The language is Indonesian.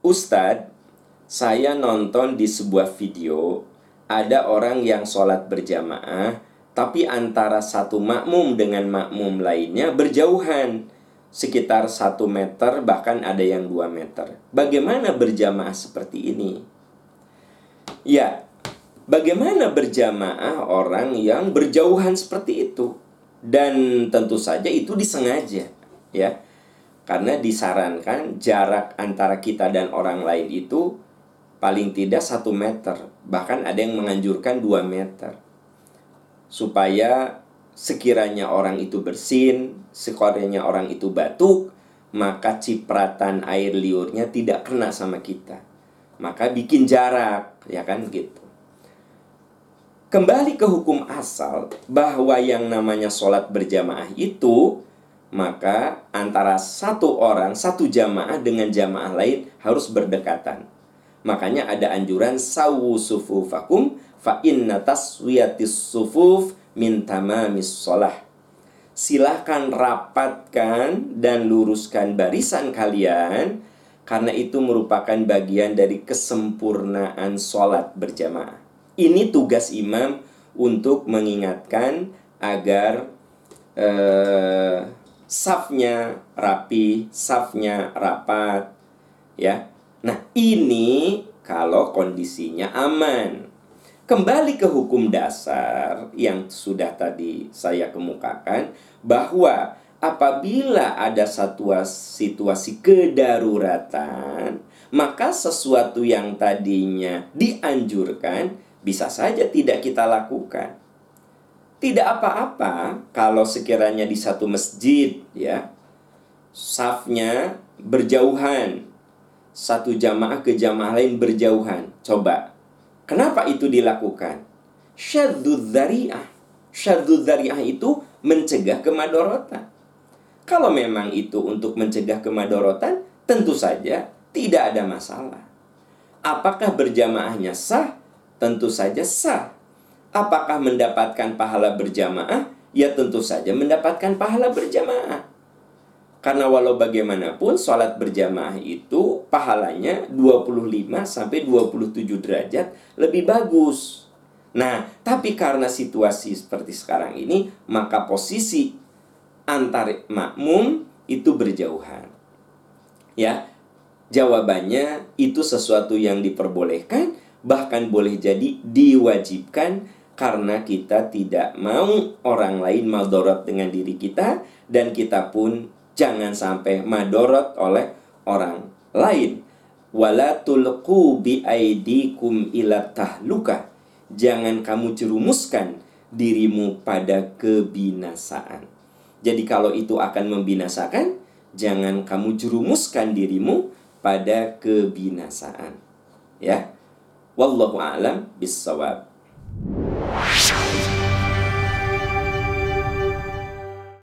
Ustadz, saya nonton di sebuah video ada orang yang sholat berjamaah tapi antara satu makmum dengan makmum lainnya berjauhan sekitar satu meter bahkan ada yang dua meter. Bagaimana berjamaah seperti ini? Ya, bagaimana berjamaah orang yang berjauhan seperti itu? Dan tentu saja itu disengaja, ya karena disarankan jarak antara kita dan orang lain itu paling tidak satu meter. Bahkan ada yang menganjurkan dua meter. Supaya sekiranya orang itu bersin, sekiranya orang itu batuk, maka cipratan air liurnya tidak kena sama kita. Maka bikin jarak, ya kan gitu. Kembali ke hukum asal bahwa yang namanya sholat berjamaah itu maka antara satu orang, satu jamaah dengan jamaah lain harus berdekatan. Makanya ada anjuran sawu sufufakum fa inna taswiyatis sufuf min tamamis sholah. Silahkan rapatkan dan luruskan barisan kalian karena itu merupakan bagian dari kesempurnaan sholat berjamaah. Ini tugas imam untuk mengingatkan agar eh, safnya rapi, safnya rapat, ya. Nah, ini kalau kondisinya aman. Kembali ke hukum dasar yang sudah tadi saya kemukakan bahwa apabila ada satu situasi kedaruratan, maka sesuatu yang tadinya dianjurkan bisa saja tidak kita lakukan. Tidak apa-apa kalau sekiranya di satu masjid ya safnya berjauhan. Satu jamaah ke jamaah lain berjauhan. Coba. Kenapa itu dilakukan? Syaddud dzari'ah. Syaddud dzari'ah itu mencegah kemadorotan. Kalau memang itu untuk mencegah kemadorotan, tentu saja tidak ada masalah. Apakah berjamaahnya sah? Tentu saja sah. Apakah mendapatkan pahala berjamaah? Ya tentu saja mendapatkan pahala berjamaah. Karena walau bagaimanapun sholat berjamaah itu pahalanya 25 sampai 27 derajat lebih bagus. Nah, tapi karena situasi seperti sekarang ini, maka posisi antar makmum itu berjauhan. Ya, jawabannya itu sesuatu yang diperbolehkan, bahkan boleh jadi diwajibkan karena kita tidak mau orang lain madorot dengan diri kita dan kita pun jangan sampai madorot oleh orang lain. Wala tulqu bi aidikum ila tahluka. Jangan kamu jerumuskan dirimu pada kebinasaan. Jadi kalau itu akan membinasakan, jangan kamu jerumuskan dirimu pada kebinasaan. Ya. Wallahu a'lam bissawab. 我杀了。